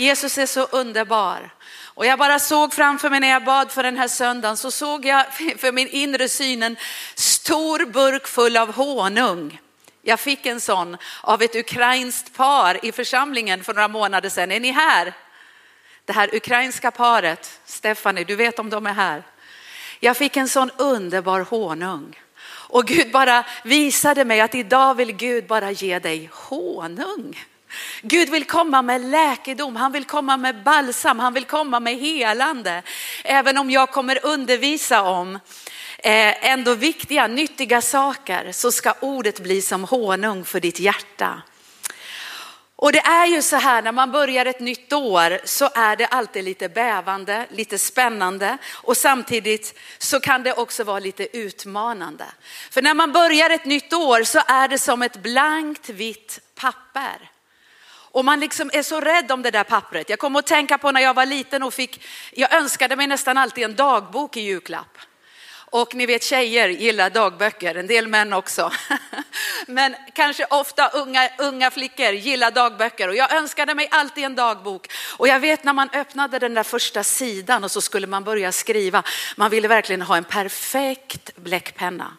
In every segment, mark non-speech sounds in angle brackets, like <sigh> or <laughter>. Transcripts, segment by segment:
Jesus är så underbar. Och jag bara såg framför mig när jag bad för den här söndagen så såg jag för min inre syn en stor burk full av honung. Jag fick en sån av ett ukrainskt par i församlingen för några månader sedan. Är ni här? Det här ukrainska paret, Stephanie, du vet om de är här. Jag fick en sån underbar honung. Och Gud bara visade mig att idag vill Gud bara ge dig honung. Gud vill komma med läkedom, han vill komma med balsam, han vill komma med helande. Även om jag kommer undervisa om eh, ändå viktiga, nyttiga saker så ska ordet bli som honung för ditt hjärta. Och det är ju så här när man börjar ett nytt år så är det alltid lite bävande, lite spännande och samtidigt så kan det också vara lite utmanande. För när man börjar ett nytt år så är det som ett blankt vitt papper. Och man liksom är så rädd om det där pappret. Jag kommer att tänka på när jag var liten och fick, jag önskade mig nästan alltid en dagbok i julklapp. Och ni vet tjejer gillar dagböcker, en del män också. <laughs> Men kanske ofta unga, unga flickor gillar dagböcker och jag önskade mig alltid en dagbok. Och jag vet när man öppnade den där första sidan och så skulle man börja skriva, man ville verkligen ha en perfekt bläckpenna.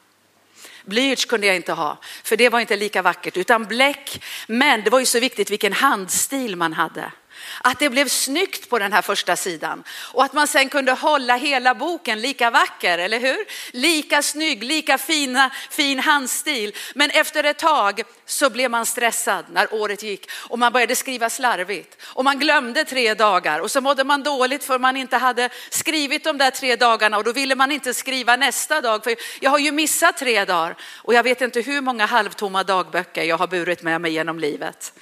Blyerts kunde jag inte ha, för det var inte lika vackert, utan bläck. Men det var ju så viktigt vilken handstil man hade. Att det blev snyggt på den här första sidan. Och att man sen kunde hålla hela boken lika vacker, eller hur? Lika snygg, lika fina, fin handstil. Men efter ett tag så blev man stressad när året gick och man började skriva slarvigt. Och man glömde tre dagar. Och så mådde man dåligt för man inte hade skrivit de där tre dagarna. Och då ville man inte skriva nästa dag för jag har ju missat tre dagar. Och jag vet inte hur många halvtomma dagböcker jag har burit med mig genom livet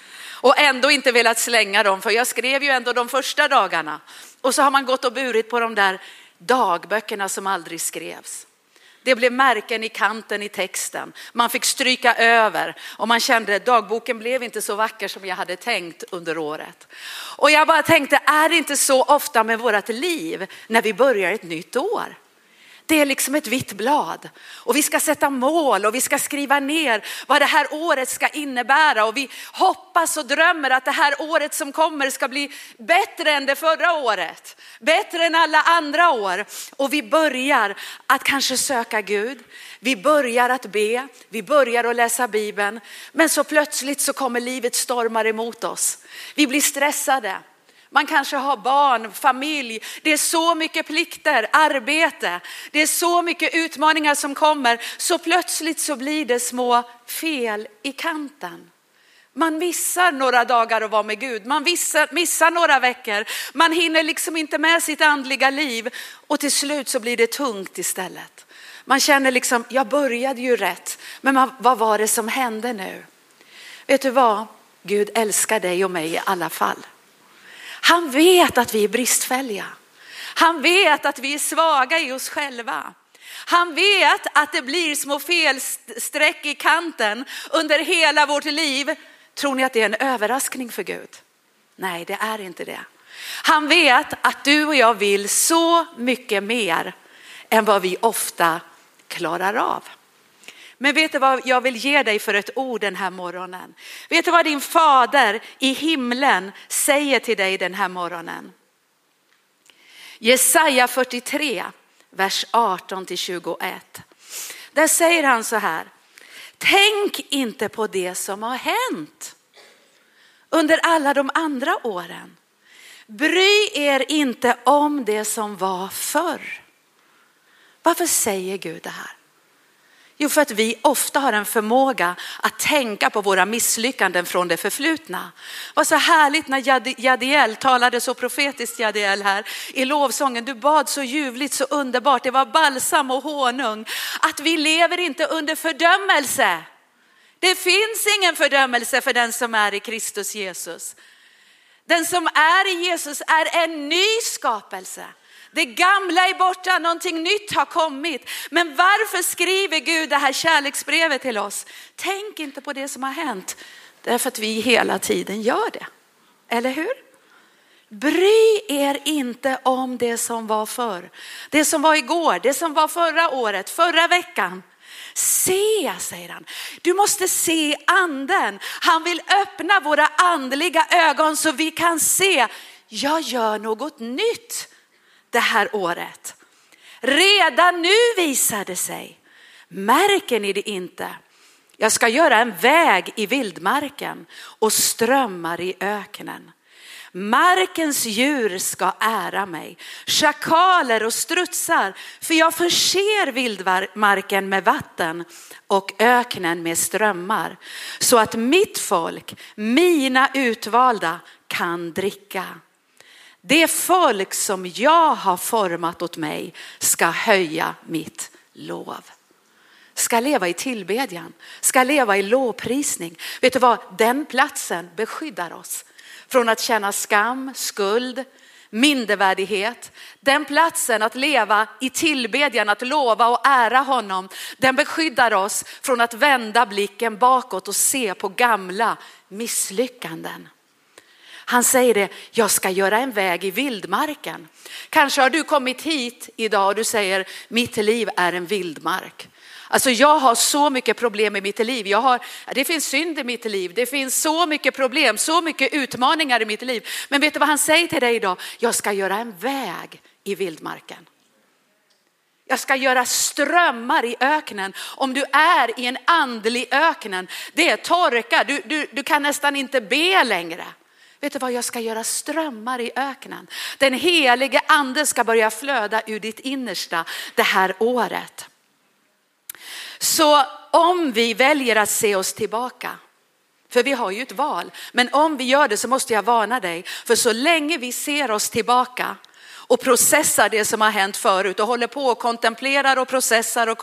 och ändå inte velat slänga dem, för jag skrev ju ändå de första dagarna. Och så har man gått och burit på de där dagböckerna som aldrig skrevs. Det blev märken i kanten i texten. Man fick stryka över och man kände att dagboken blev inte så vacker som jag hade tänkt under året. Och jag bara tänkte, är det inte så ofta med vårt liv när vi börjar ett nytt år? Det är liksom ett vitt blad och vi ska sätta mål och vi ska skriva ner vad det här året ska innebära och vi hoppas och drömmer att det här året som kommer ska bli bättre än det förra året, bättre än alla andra år och vi börjar att kanske söka Gud. Vi börjar att be, vi börjar att läsa Bibeln, men så plötsligt så kommer livet stormar emot oss. Vi blir stressade. Man kanske har barn, familj. Det är så mycket plikter, arbete. Det är så mycket utmaningar som kommer. Så plötsligt så blir det små fel i kanten. Man missar några dagar att vara med Gud. Man missar, missar några veckor. Man hinner liksom inte med sitt andliga liv. Och till slut så blir det tungt istället. Man känner liksom, jag började ju rätt. Men man, vad var det som hände nu? Vet du vad? Gud älskar dig och mig i alla fall. Han vet att vi är bristfälliga. Han vet att vi är svaga i oss själva. Han vet att det blir små felsträck i kanten under hela vårt liv. Tror ni att det är en överraskning för Gud? Nej, det är inte det. Han vet att du och jag vill så mycket mer än vad vi ofta klarar av. Men vet du vad jag vill ge dig för ett ord den här morgonen? Vet du vad din fader i himlen säger till dig den här morgonen? Jesaja 43, vers 18 till 21. Där säger han så här. Tänk inte på det som har hänt under alla de andra åren. Bry er inte om det som var förr. Varför säger Gud det här? Jo, för att vi ofta har en förmåga att tänka på våra misslyckanden från det förflutna. Vad så härligt när Jadiel talade så profetiskt Jadiel här i lovsången. Du bad så ljuvligt, så underbart. Det var balsam och honung. Att vi lever inte under fördömelse. Det finns ingen fördömelse för den som är i Kristus Jesus. Den som är i Jesus är en ny skapelse. Det gamla är borta, någonting nytt har kommit. Men varför skriver Gud det här kärleksbrevet till oss? Tänk inte på det som har hänt, därför att vi hela tiden gör det. Eller hur? Bry er inte om det som var förr. Det som var igår, det som var förra året, förra veckan. Se, säger han. Du måste se anden. Han vill öppna våra andliga ögon så vi kan se. Jag gör något nytt det här året. Redan nu visar det sig. Märker ni det inte? Jag ska göra en väg i vildmarken och strömmar i öknen. Markens djur ska ära mig, schakaler och strutsar, för jag förser vildmarken med vatten och öknen med strömmar, så att mitt folk, mina utvalda, kan dricka. Det folk som jag har format åt mig ska höja mitt lov. Ska leva i tillbedjan, ska leva i lovprisning. Vet du vad? Den platsen beskyddar oss från att känna skam, skuld, mindervärdighet. Den platsen att leva i tillbedjan, att lova och ära honom, den beskyddar oss från att vända blicken bakåt och se på gamla misslyckanden. Han säger det, jag ska göra en väg i vildmarken. Kanske har du kommit hit idag och du säger, mitt liv är en vildmark. Alltså jag har så mycket problem i mitt liv. Jag har, det finns synd i mitt liv. Det finns så mycket problem, så mycket utmaningar i mitt liv. Men vet du vad han säger till dig idag? Jag ska göra en väg i vildmarken. Jag ska göra strömmar i öknen. Om du är i en andlig öknen, det är torka. Du, du, du kan nästan inte be längre. Vet du vad, jag ska göra strömmar i öknen. Den helige ande ska börja flöda ur ditt innersta det här året. Så om vi väljer att se oss tillbaka, för vi har ju ett val, men om vi gör det så måste jag varna dig, för så länge vi ser oss tillbaka och processar det som har hänt förut och håller på och kontemplerar och processar och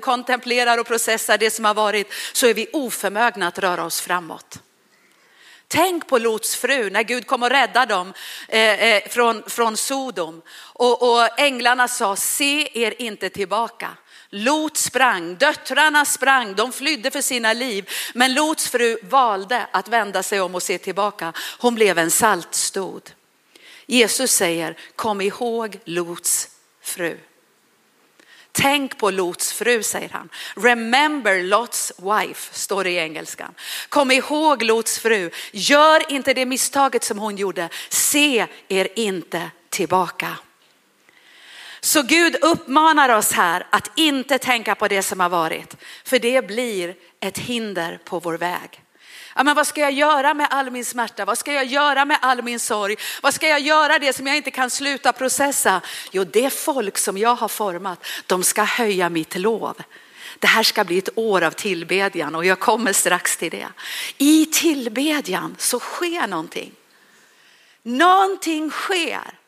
kontemplerar och processar det som har varit så är vi oförmögna att röra oss framåt. Tänk på Lots fru när Gud kom och räddade dem eh, eh, från, från Sodom och, och änglarna sa se er inte tillbaka. Lot sprang, döttrarna sprang, de flydde för sina liv. Men Lots fru valde att vända sig om och se tillbaka. Hon blev en saltstod. Jesus säger, kom ihåg Lots fru. Tänk på Lots fru, säger han. Remember Lots wife, står det i engelskan. Kom ihåg Lots fru. Gör inte det misstaget som hon gjorde. Se er inte tillbaka. Så Gud uppmanar oss här att inte tänka på det som har varit, för det blir ett hinder på vår väg. Ja, men vad ska jag göra med all min smärta? Vad ska jag göra med all min sorg? Vad ska jag göra det som jag inte kan sluta processa? Jo, det folk som jag har format, de ska höja mitt lov. Det här ska bli ett år av tillbedjan och jag kommer strax till det. I tillbedjan så sker någonting. Någonting sker.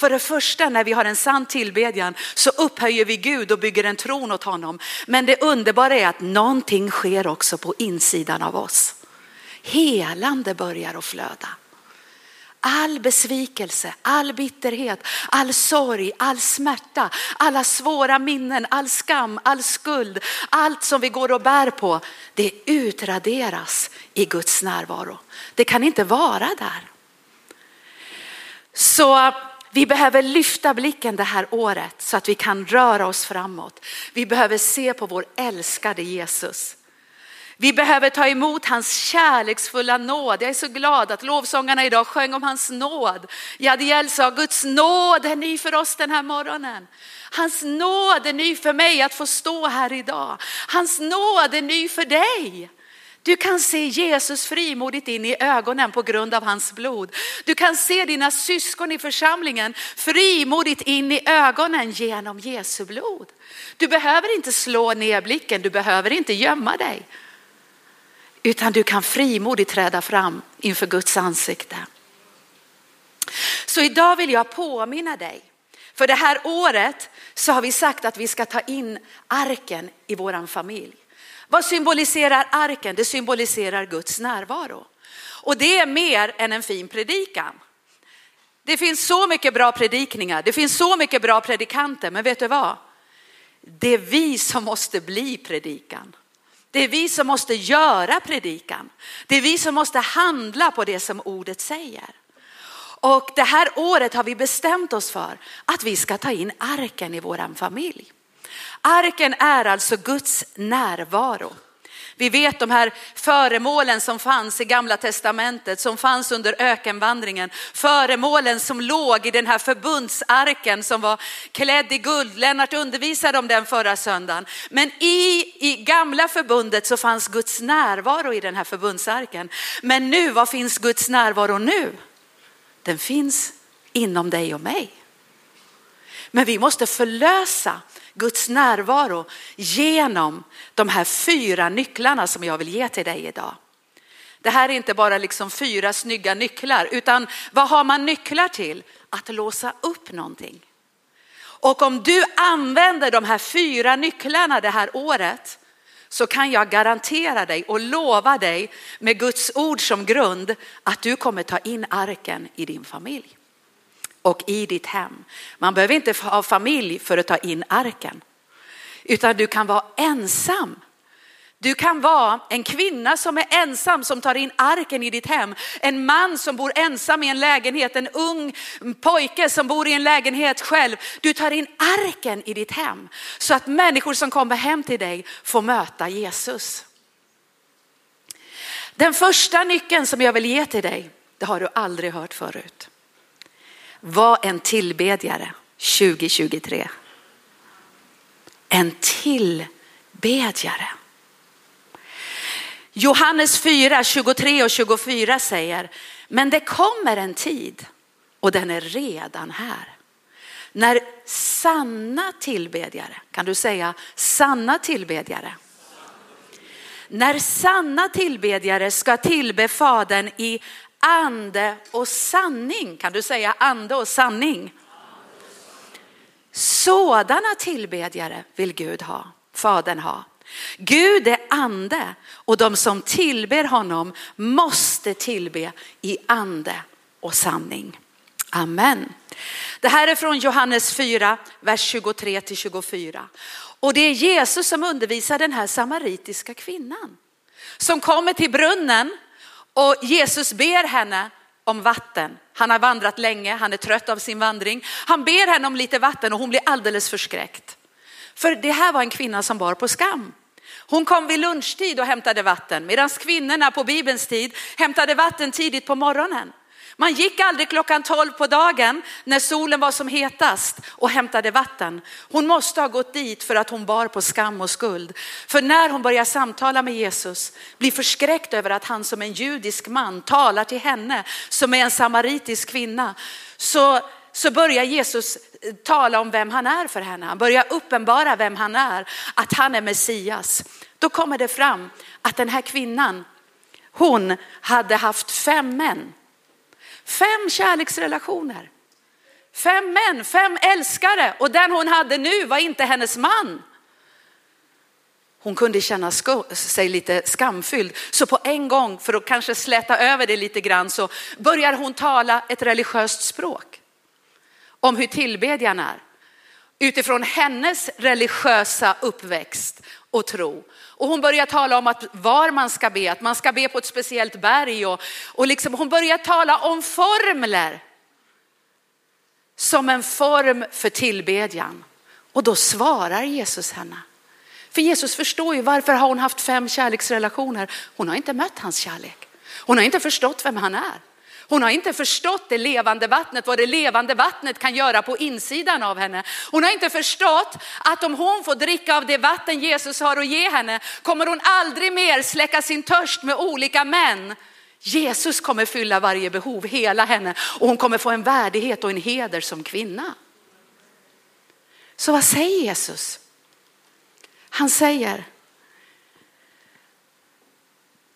För det första när vi har en sann tillbedjan så upphöjer vi Gud och bygger en tron åt honom. Men det underbara är att någonting sker också på insidan av oss. Helande börjar att flöda. All besvikelse, all bitterhet, all sorg, all smärta, alla svåra minnen, all skam, all skuld, allt som vi går och bär på, det utraderas i Guds närvaro. Det kan inte vara där. Så vi behöver lyfta blicken det här året så att vi kan röra oss framåt. Vi behöver se på vår älskade Jesus. Vi behöver ta emot hans kärleksfulla nåd. Jag är så glad att lovsångarna idag sjöng om hans nåd. Jadiel sa Guds nåd är ny för oss den här morgonen. Hans nåd är ny för mig att få stå här idag. Hans nåd är ny för dig. Du kan se Jesus frimodigt in i ögonen på grund av hans blod. Du kan se dina syskon i församlingen frimodigt in i ögonen genom Jesu blod. Du behöver inte slå ner blicken, du behöver inte gömma dig. Utan du kan frimodigt träda fram inför Guds ansikte. Så idag vill jag påminna dig. För det här året så har vi sagt att vi ska ta in arken i våran familj. Vad symboliserar arken? Det symboliserar Guds närvaro. Och det är mer än en fin predikan. Det finns så mycket bra predikningar, det finns så mycket bra predikanter, men vet du vad? Det är vi som måste bli predikan. Det är vi som måste göra predikan. Det är vi som måste handla på det som ordet säger. Och det här året har vi bestämt oss för att vi ska ta in arken i våran familj. Arken är alltså Guds närvaro. Vi vet de här föremålen som fanns i gamla testamentet, som fanns under ökenvandringen. Föremålen som låg i den här förbundsarken som var klädd i guld. Lennart undervisade om den förra söndagen. Men i, i gamla förbundet så fanns Guds närvaro i den här förbundsarken. Men nu, var finns Guds närvaro nu? Den finns inom dig och mig. Men vi måste förlösa Guds närvaro genom de här fyra nycklarna som jag vill ge till dig idag. Det här är inte bara liksom fyra snygga nycklar, utan vad har man nycklar till? Att låsa upp någonting. Och om du använder de här fyra nycklarna det här året så kan jag garantera dig och lova dig med Guds ord som grund att du kommer ta in arken i din familj och i ditt hem. Man behöver inte ha familj för att ta in arken, utan du kan vara ensam. Du kan vara en kvinna som är ensam som tar in arken i ditt hem. En man som bor ensam i en lägenhet, en ung pojke som bor i en lägenhet själv. Du tar in arken i ditt hem så att människor som kommer hem till dig får möta Jesus. Den första nyckeln som jag vill ge till dig, det har du aldrig hört förut. Var en tillbedjare 2023. En tillbedjare. Johannes 4, 23 och 24 säger, men det kommer en tid och den är redan här. När sanna tillbedjare, kan du säga sanna tillbedjare? När sanna tillbedjare ska tillbe Fadern i ande och sanning. Kan du säga ande och sanning? Sådana tillbedjare vill Gud ha, Fadern ha. Gud är ande och de som tillber honom måste tillbe i ande och sanning. Amen. Det här är från Johannes 4, vers 23 till 24. Och det är Jesus som undervisar den här samaritiska kvinnan som kommer till brunnen och Jesus ber henne om vatten. Han har vandrat länge, han är trött av sin vandring. Han ber henne om lite vatten och hon blir alldeles förskräckt. För det här var en kvinna som bar på skam. Hon kom vid lunchtid och hämtade vatten medan kvinnorna på Bibelns tid hämtade vatten tidigt på morgonen. Man gick aldrig klockan 12 på dagen när solen var som hetast och hämtade vatten. Hon måste ha gått dit för att hon bar på skam och skuld. För när hon börjar samtala med Jesus, blir förskräckt över att han som en judisk man talar till henne som är en samaritisk kvinna, så, så börjar Jesus eh, tala om vem han är för henne. Han börjar uppenbara vem han är, att han är Messias. Då kommer det fram att den här kvinnan, hon hade haft fem män Fem kärleksrelationer. Fem män, fem älskare och den hon hade nu var inte hennes man. Hon kunde känna sig lite skamfylld. Så på en gång, för att kanske släta över det lite grann, så börjar hon tala ett religiöst språk. Om hur tillbedjan är. Utifrån hennes religiösa uppväxt och tro. Och hon börjar tala om att var man ska be, att man ska be på ett speciellt berg. Och, och liksom, hon börjar tala om formler. Som en form för tillbedjan. Och då svarar Jesus henne. För Jesus förstår ju varför har hon haft fem kärleksrelationer. Hon har inte mött hans kärlek. Hon har inte förstått vem han är. Hon har inte förstått det levande vattnet, vad det levande vattnet kan göra på insidan av henne. Hon har inte förstått att om hon får dricka av det vatten Jesus har att ge henne kommer hon aldrig mer släcka sin törst med olika män. Jesus kommer fylla varje behov, hela henne och hon kommer få en värdighet och en heder som kvinna. Så vad säger Jesus? Han säger,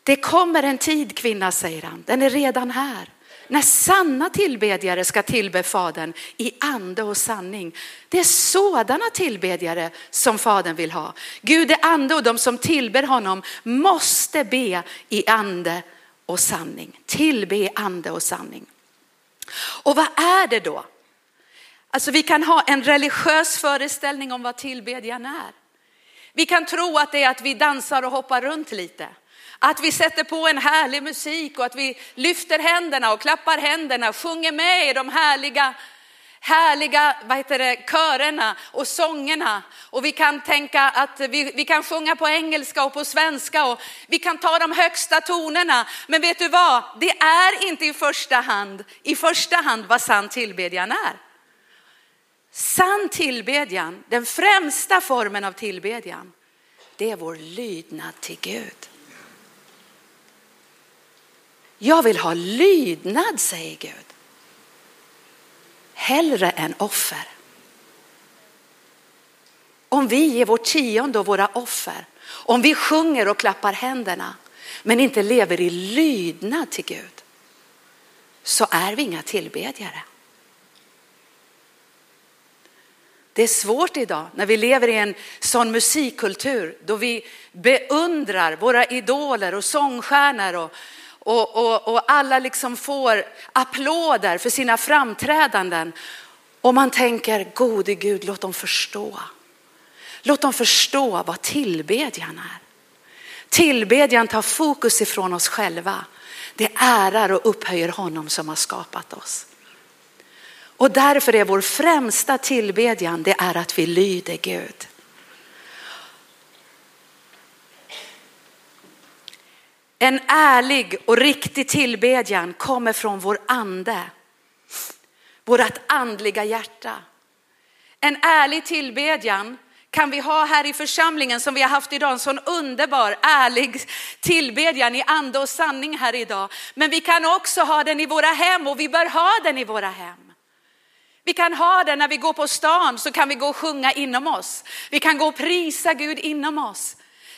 det kommer en tid kvinna, säger han, den är redan här när sanna tillbedjare ska tillbe Fadern i ande och sanning. Det är sådana tillbedjare som Fadern vill ha. Gud är ande och de som tillber honom måste be i ande och sanning. Tillbe i ande och sanning. Och vad är det då? Alltså vi kan ha en religiös föreställning om vad tillbedjan är. Vi kan tro att det är att vi dansar och hoppar runt lite. Att vi sätter på en härlig musik och att vi lyfter händerna och klappar händerna, sjunger med i de härliga, härliga vad heter det, körerna och sångerna. Och vi kan tänka att vi, vi kan sjunga på engelska och på svenska och vi kan ta de högsta tonerna. Men vet du vad? Det är inte i första hand, i första hand vad sann tillbedjan är. Sann tillbedjan, den främsta formen av tillbedjan, det är vår lydnad till Gud. Jag vill ha lydnad, säger Gud. Hellre än offer. Om vi ger vårt tionde och våra offer, om vi sjunger och klappar händerna, men inte lever i lydnad till Gud, så är vi inga tillbedjare. Det är svårt idag när vi lever i en sån musikkultur då vi beundrar våra idoler och sångstjärnor och, och, och, och alla liksom får applåder för sina framträdanden. Och man tänker, gode Gud, låt dem förstå. Låt dem förstå vad tillbedjan är. Tillbedjan tar fokus ifrån oss själva. Det ärar och upphöjer honom som har skapat oss. Och därför är vår främsta tillbedjan, det är att vi lyder Gud. En ärlig och riktig tillbedjan kommer från vår ande, vårt andliga hjärta. En ärlig tillbedjan kan vi ha här i församlingen som vi har haft idag, en sån underbar, ärlig tillbedjan i ande och sanning här idag. Men vi kan också ha den i våra hem och vi bör ha den i våra hem. Vi kan ha den när vi går på stan så kan vi gå och sjunga inom oss. Vi kan gå och prisa Gud inom oss.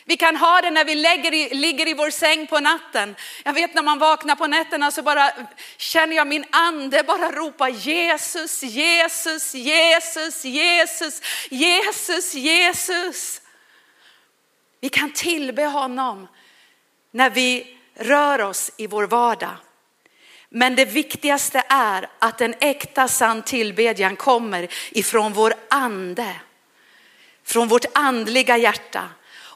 Vi kan ha det när vi lägger i, ligger i vår säng på natten. Jag vet när man vaknar på nätterna så bara känner jag min ande bara ropa Jesus, Jesus, Jesus, Jesus, Jesus, Jesus. Vi kan tillbe honom när vi rör oss i vår vardag. Men det viktigaste är att en äkta sann tillbedjan kommer ifrån vår ande, från vårt andliga hjärta.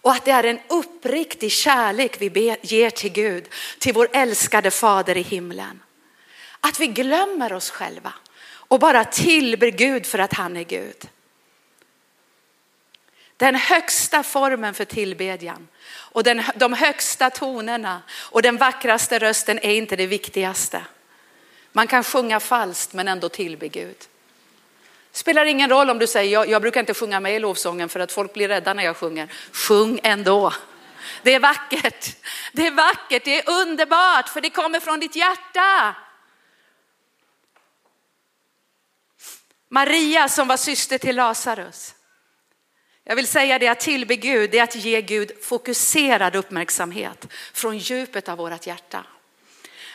Och att det är en uppriktig kärlek vi ger till Gud, till vår älskade fader i himlen. Att vi glömmer oss själva och bara tillber Gud för att han är Gud. Den högsta formen för tillbedjan och den, de högsta tonerna och den vackraste rösten är inte det viktigaste. Man kan sjunga falskt men ändå tillbe Gud. Spelar ingen roll om du säger, jag, jag brukar inte sjunga med i lovsången för att folk blir rädda när jag sjunger. Sjung ändå. Det är vackert, det är vackert, det är underbart för det kommer från ditt hjärta. Maria som var syster till Lazarus. Jag vill säga det att tillbe Gud, det är att ge Gud fokuserad uppmärksamhet från djupet av vårt hjärta.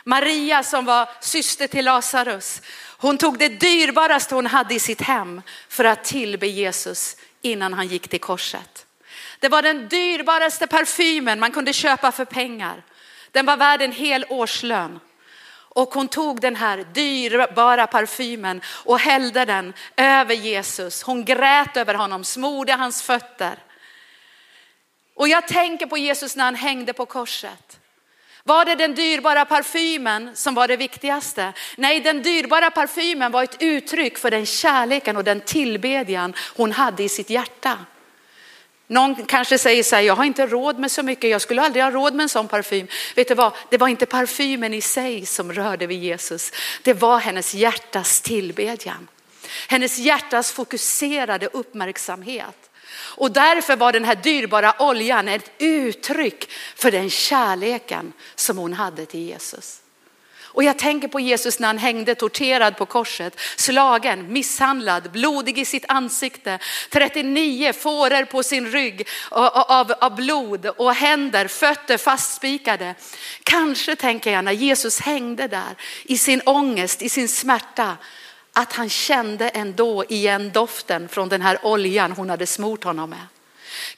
Maria som var syster till Lazarus, hon tog det dyrbaraste hon hade i sitt hem för att tillbe Jesus innan han gick till korset. Det var den dyrbaraste parfymen man kunde köpa för pengar. Den var värd en hel årslön. Och hon tog den här dyrbara parfymen och hällde den över Jesus. Hon grät över honom, smorde hans fötter. Och jag tänker på Jesus när han hängde på korset. Var det den dyrbara parfymen som var det viktigaste? Nej, den dyrbara parfymen var ett uttryck för den kärleken och den tillbedjan hon hade i sitt hjärta. Någon kanske säger så här, jag har inte råd med så mycket, jag skulle aldrig ha råd med en sån parfym. Vet du vad, det var inte parfymen i sig som rörde vid Jesus, det var hennes hjärtas tillbedjan. Hennes hjärtas fokuserade uppmärksamhet. Och därför var den här dyrbara oljan ett uttryck för den kärleken som hon hade till Jesus. Och jag tänker på Jesus när han hängde torterad på korset, slagen, misshandlad, blodig i sitt ansikte, 39 fåror på sin rygg av, av blod och händer, fötter fastspikade. Kanske tänker jag när Jesus hängde där i sin ångest, i sin smärta, att han kände ändå igen doften från den här oljan hon hade smort honom med.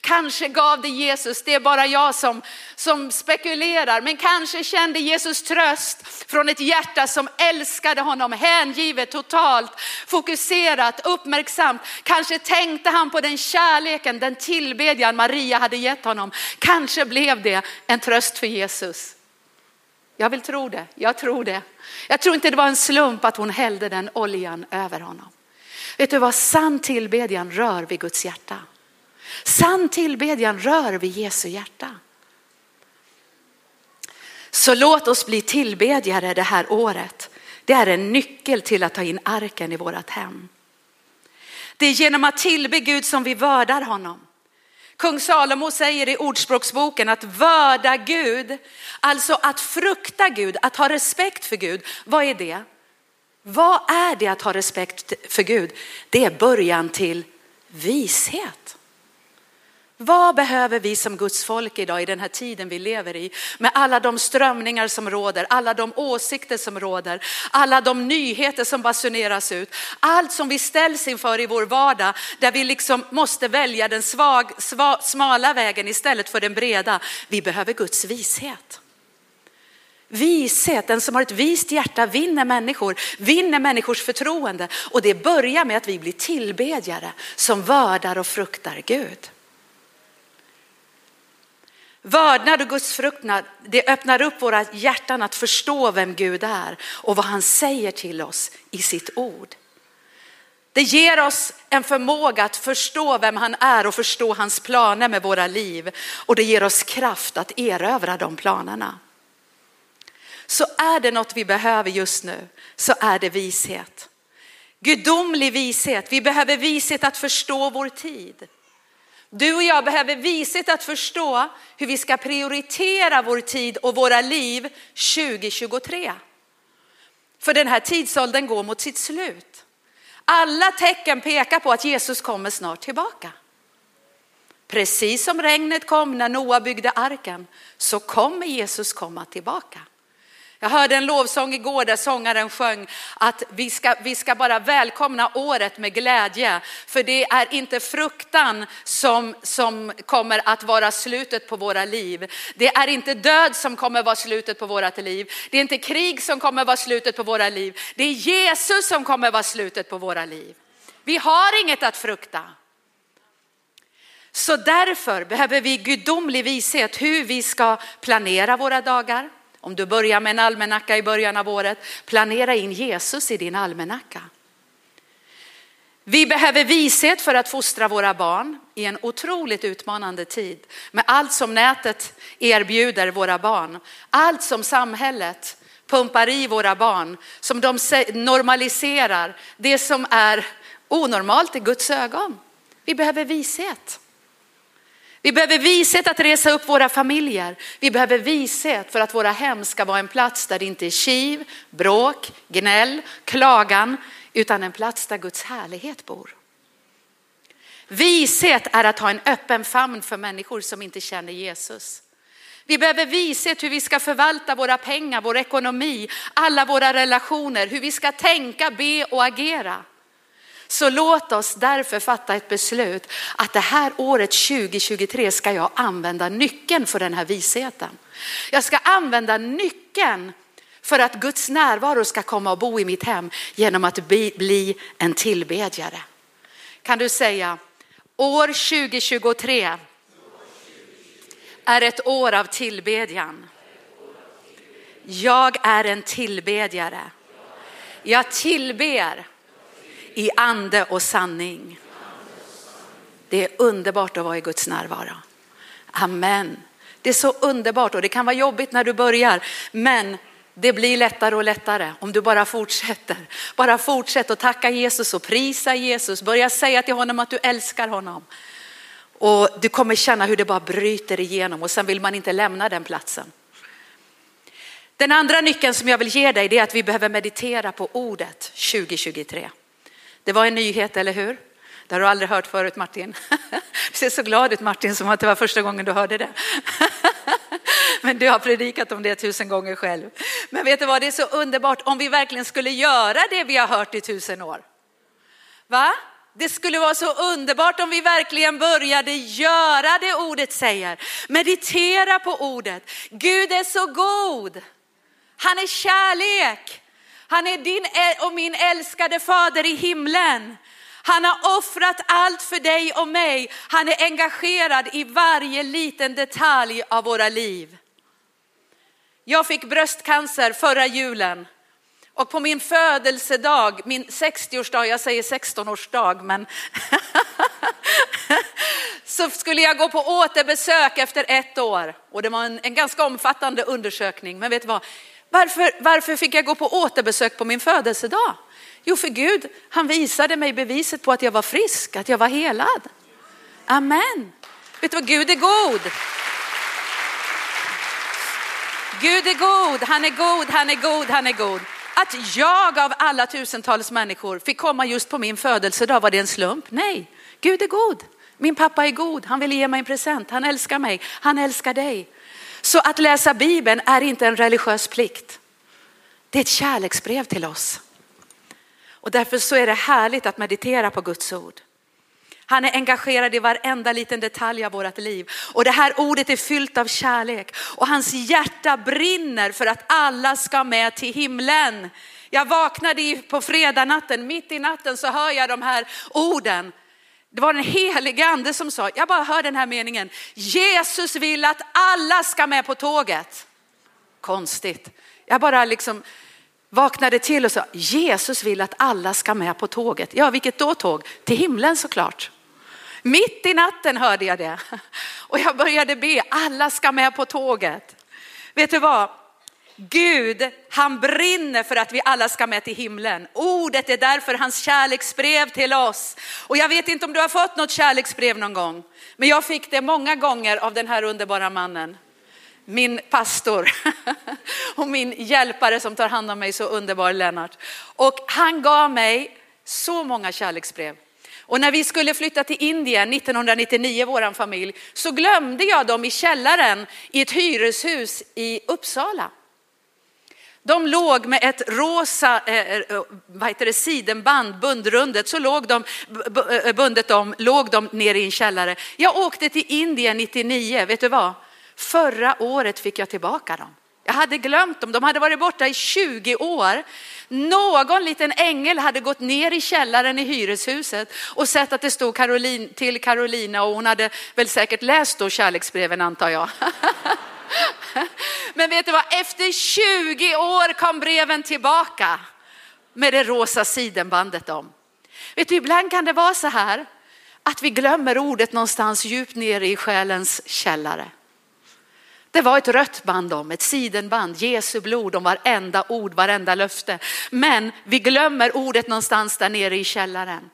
Kanske gav det Jesus, det är bara jag som, som spekulerar, men kanske kände Jesus tröst från ett hjärta som älskade honom hängivet, totalt, fokuserat, uppmärksamt. Kanske tänkte han på den kärleken, den tillbedjan Maria hade gett honom. Kanske blev det en tröst för Jesus. Jag vill tro det, jag tror det. Jag tror inte det var en slump att hon hällde den oljan över honom. Vet du vad sann tillbedjan rör vid Guds hjärta? Sann tillbedjan rör vid Jesu hjärta. Så låt oss bli tillbedjare det här året. Det är en nyckel till att ta in arken i vårat hem. Det är genom att tillbe Gud som vi vördar honom. Kung Salomo säger i Ordspråksboken att vörda Gud, alltså att frukta Gud, att ha respekt för Gud. Vad är det? Vad är det att ha respekt för Gud? Det är början till vishet. Vad behöver vi som Guds folk idag i den här tiden vi lever i med alla de strömningar som råder, alla de åsikter som råder, alla de nyheter som basuneras ut, allt som vi ställs inför i vår vardag där vi liksom måste välja den svag, svag, smala vägen istället för den breda. Vi behöver Guds vishet. Vishet, den som har ett vist hjärta vinner människor, vinner människors förtroende och det börjar med att vi blir tillbedjare som vördar och fruktar Gud. Vördnad och Guds fruktnad, det öppnar upp våra hjärtan att förstå vem Gud är och vad han säger till oss i sitt ord. Det ger oss en förmåga att förstå vem han är och förstå hans planer med våra liv. Och det ger oss kraft att erövra de planerna. Så är det något vi behöver just nu så är det vishet. Gudomlig vishet. Vi behöver vishet att förstå vår tid. Du och jag behöver vishet att förstå hur vi ska prioritera vår tid och våra liv 2023. För den här tidsåldern går mot sitt slut. Alla tecken pekar på att Jesus kommer snart tillbaka. Precis som regnet kom när Noa byggde arken så kommer Jesus komma tillbaka. Jag hörde en lovsång igår där sångaren sjöng att vi ska, vi ska bara välkomna året med glädje. För det är inte fruktan som, som kommer att vara slutet på våra liv. Det är inte död som kommer vara slutet på våra liv. Det är inte krig som kommer vara slutet på våra liv. Det är Jesus som kommer vara slutet på våra liv. Vi har inget att frukta. Så därför behöver vi gudomlig vishet hur vi ska planera våra dagar om du börjar med en almanacka i början av året, planera in Jesus i din almanacka. Vi behöver vishet för att fostra våra barn i en otroligt utmanande tid med allt som nätet erbjuder våra barn, allt som samhället pumpar i våra barn, som de normaliserar, det som är onormalt i Guds ögon. Vi behöver vishet. Vi behöver vishet att resa upp våra familjer. Vi behöver vishet för att våra hem ska vara en plats där det inte är kiv, bråk, gnäll, klagan, utan en plats där Guds härlighet bor. Vishet är att ha en öppen famn för människor som inte känner Jesus. Vi behöver vishet hur vi ska förvalta våra pengar, vår ekonomi, alla våra relationer, hur vi ska tänka, be och agera. Så låt oss därför fatta ett beslut att det här året 2023 ska jag använda nyckeln för den här visheten. Jag ska använda nyckeln för att Guds närvaro ska komma och bo i mitt hem genom att bli, bli en tillbedjare. Kan du säga år 2023 är ett år av tillbedjan. Jag är en tillbedjare. Jag tillber i ande och sanning. Det är underbart att vara i Guds närvaro. Amen. Det är så underbart och det kan vara jobbigt när du börjar, men det blir lättare och lättare om du bara fortsätter. Bara fortsätt att tacka Jesus och prisa Jesus. Börja säga till honom att du älskar honom. Och du kommer känna hur det bara bryter igenom och sen vill man inte lämna den platsen. Den andra nyckeln som jag vill ge dig är att vi behöver meditera på ordet 2023. Det var en nyhet, eller hur? Det har du aldrig hört förut Martin. <laughs> Du ser så glad ut Martin som att det var första gången du hörde det. <laughs> Men du har predikat om det tusen gånger själv. Men vet du vad, det är så underbart om vi verkligen skulle göra det vi har hört i tusen år. Va? Det skulle vara så underbart om vi verkligen började göra det ordet säger. Meditera på ordet. Gud är så god. Han är kärlek. Han är din och min älskade fader i himlen. Han har offrat allt för dig och mig. Han är engagerad i varje liten detalj av våra liv. Jag fick bröstcancer förra julen Och på min födelsedag, min 60-årsdag, jag säger 16-årsdag, men <laughs> så skulle jag gå på återbesök efter ett år. Och det var en, en ganska omfattande undersökning. Men vet du vad? Varför, varför fick jag gå på återbesök på min födelsedag? Jo, för Gud, han visade mig beviset på att jag var frisk, att jag var helad. Amen. Vet du vad, Gud är god. Gud är god, han är god, han är god, han är god. Att jag av alla tusentals människor fick komma just på min födelsedag, var det en slump? Nej, Gud är god. Min pappa är god, han vill ge mig en present, han älskar mig, han älskar dig. Så att läsa Bibeln är inte en religiös plikt. Det är ett kärleksbrev till oss. Och därför så är det härligt att meditera på Guds ord. Han är engagerad i varenda liten detalj av vårt liv. Och det här ordet är fyllt av kärlek. Och hans hjärta brinner för att alla ska med till himlen. Jag vaknade på fredagnatten, mitt i natten så hör jag de här orden. Det var den helige ande som sa, jag bara hör den här meningen. Jesus vill att alla ska med på tåget. Konstigt. Jag bara liksom vaknade till och sa, Jesus vill att alla ska med på tåget. Ja, vilket då tåg? Till himlen såklart. Mitt i natten hörde jag det <laughs> och jag började be, alla ska med på tåget. Vet du vad? Gud, han brinner för att vi alla ska med till himlen. Ordet är därför hans kärleksbrev till oss. Och jag vet inte om du har fått något kärleksbrev någon gång, men jag fick det många gånger av den här underbara mannen. Min pastor <laughs> och min hjälpare som tar hand om mig så underbar Lennart. Och han gav mig så många kärleksbrev. Och när vi skulle flytta till Indien 1999, våran familj, så glömde jag dem i källaren i ett hyreshus i Uppsala. De låg med ett rosa eh, eh, vad heter det, sidenband bundrundet, så låg de, eh, bundet om, låg de nere i en källare. Jag åkte till Indien 99, vet du vad? Förra året fick jag tillbaka dem. Jag hade glömt dem, de hade varit borta i 20 år. Någon liten ängel hade gått ner i källaren i hyreshuset och sett att det stod Caroline, till Carolina och hon hade väl säkert läst då kärleksbreven antar jag. Men vet du vad, efter 20 år kom breven tillbaka med det rosa sidenbandet om. Vet du, ibland kan det vara så här att vi glömmer ordet någonstans djupt ner i själens källare. Det var ett rött band om, ett sidenband, Jesu blod om varenda ord, varenda löfte. Men vi glömmer ordet någonstans där nere i källaren.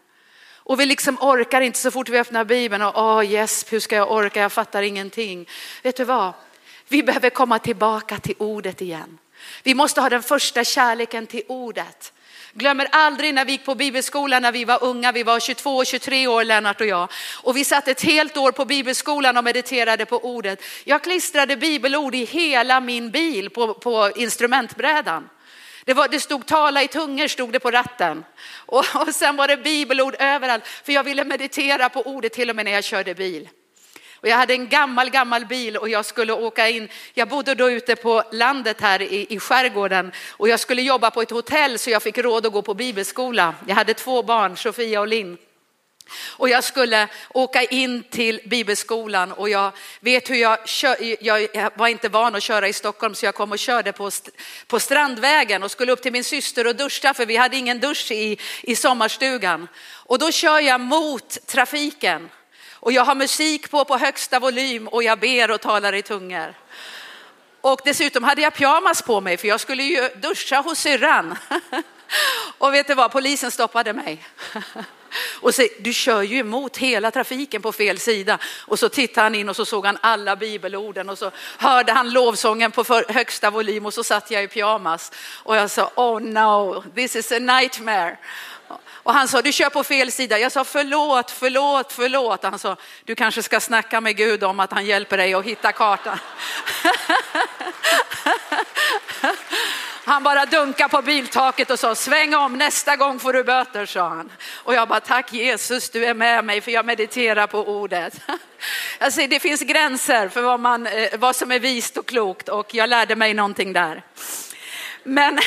Och vi liksom orkar inte så fort vi öppnar Bibeln och åh oh, yes, hur ska jag orka, jag fattar ingenting. Vet du vad? Vi behöver komma tillbaka till ordet igen. Vi måste ha den första kärleken till ordet. Glömmer aldrig när vi gick på bibelskolan när vi var unga, vi var 22 och 23 år Lennart och jag. Och vi satt ett helt år på bibelskolan och mediterade på ordet. Jag klistrade bibelord i hela min bil på, på instrumentbrädan. Det, var, det stod tala i tungor stod det på ratten. Och, och sen var det bibelord överallt. För jag ville meditera på ordet till och med när jag körde bil. Och jag hade en gammal, gammal bil och jag skulle åka in. Jag bodde då ute på landet här i, i skärgården och jag skulle jobba på ett hotell så jag fick råd att gå på bibelskola. Jag hade två barn, Sofia och Linn. Och jag skulle åka in till bibelskolan och jag vet hur jag, kör, jag var inte van att köra i Stockholm så jag kom och körde på, på Strandvägen och skulle upp till min syster och duscha för vi hade ingen dusch i, i sommarstugan. Och då kör jag mot trafiken och jag har musik på på högsta volym och jag ber och talar i tungor. Och dessutom hade jag pyjamas på mig för jag skulle ju duscha hos syrran. <laughs> Och vet du vad, polisen stoppade mig. <laughs> Och så, du kör ju emot hela trafiken på fel sida. Och så tittade han in och så såg han alla bibelorden och så hörde han lovsången på högsta volym och så satt jag i pyjamas. Och jag sa, oh no, this is a nightmare. Och han sa, du kör på fel sida. Jag sa, förlåt, förlåt, förlåt. Han sa, du kanske ska snacka med Gud om att han hjälper dig att hitta kartan. <laughs> Han bara dunkade på biltaket och sa, sväng om, nästa gång får du böter, sa han. Och jag bara, tack Jesus, du är med mig för jag mediterar på ordet. <laughs> Alltså, det finns gränser för vad, man, eh, vad som är vist och klokt och jag lärde mig någonting där. Men